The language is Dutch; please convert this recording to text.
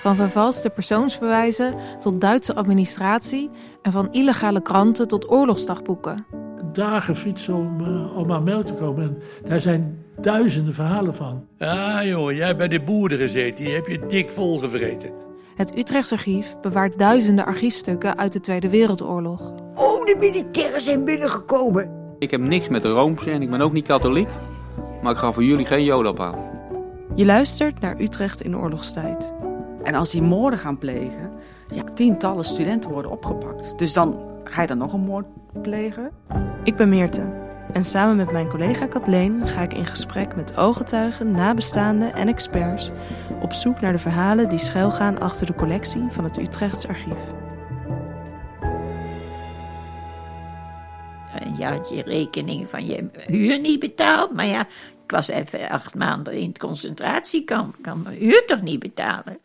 Van vervalste persoonsbewijzen tot Duitse administratie en van illegale kranten tot oorlogsdagboeken. Dagen fietsen om, uh, om aan melk te komen. En daar zijn duizenden verhalen van. Ah jongen, jij hebt bij de boeren gezeten. Die heb je dik volgevreten. Het Utrechts Archief bewaart duizenden archiefstukken uit de Tweede Wereldoorlog. Oh, de militairen zijn binnengekomen. Ik heb niks met de Rooms en ik ben ook niet katholiek. Maar ik ga voor jullie geen joden ophalen. Je luistert naar Utrecht in oorlogstijd. En als die moorden gaan plegen, ja, tientallen studenten worden opgepakt. Dus dan ga je dan nog een moord plegen? Ik ben Meerte. En samen met mijn collega Kathleen ga ik in gesprek met ooggetuigen, nabestaanden en experts op zoek naar de verhalen die schuilgaan achter de collectie van het Utrechts Archief. Je had je rekening van je huur niet betaald, maar ja, ik was even acht maanden in het concentratiekamp, ik kan mijn huur toch niet betalen.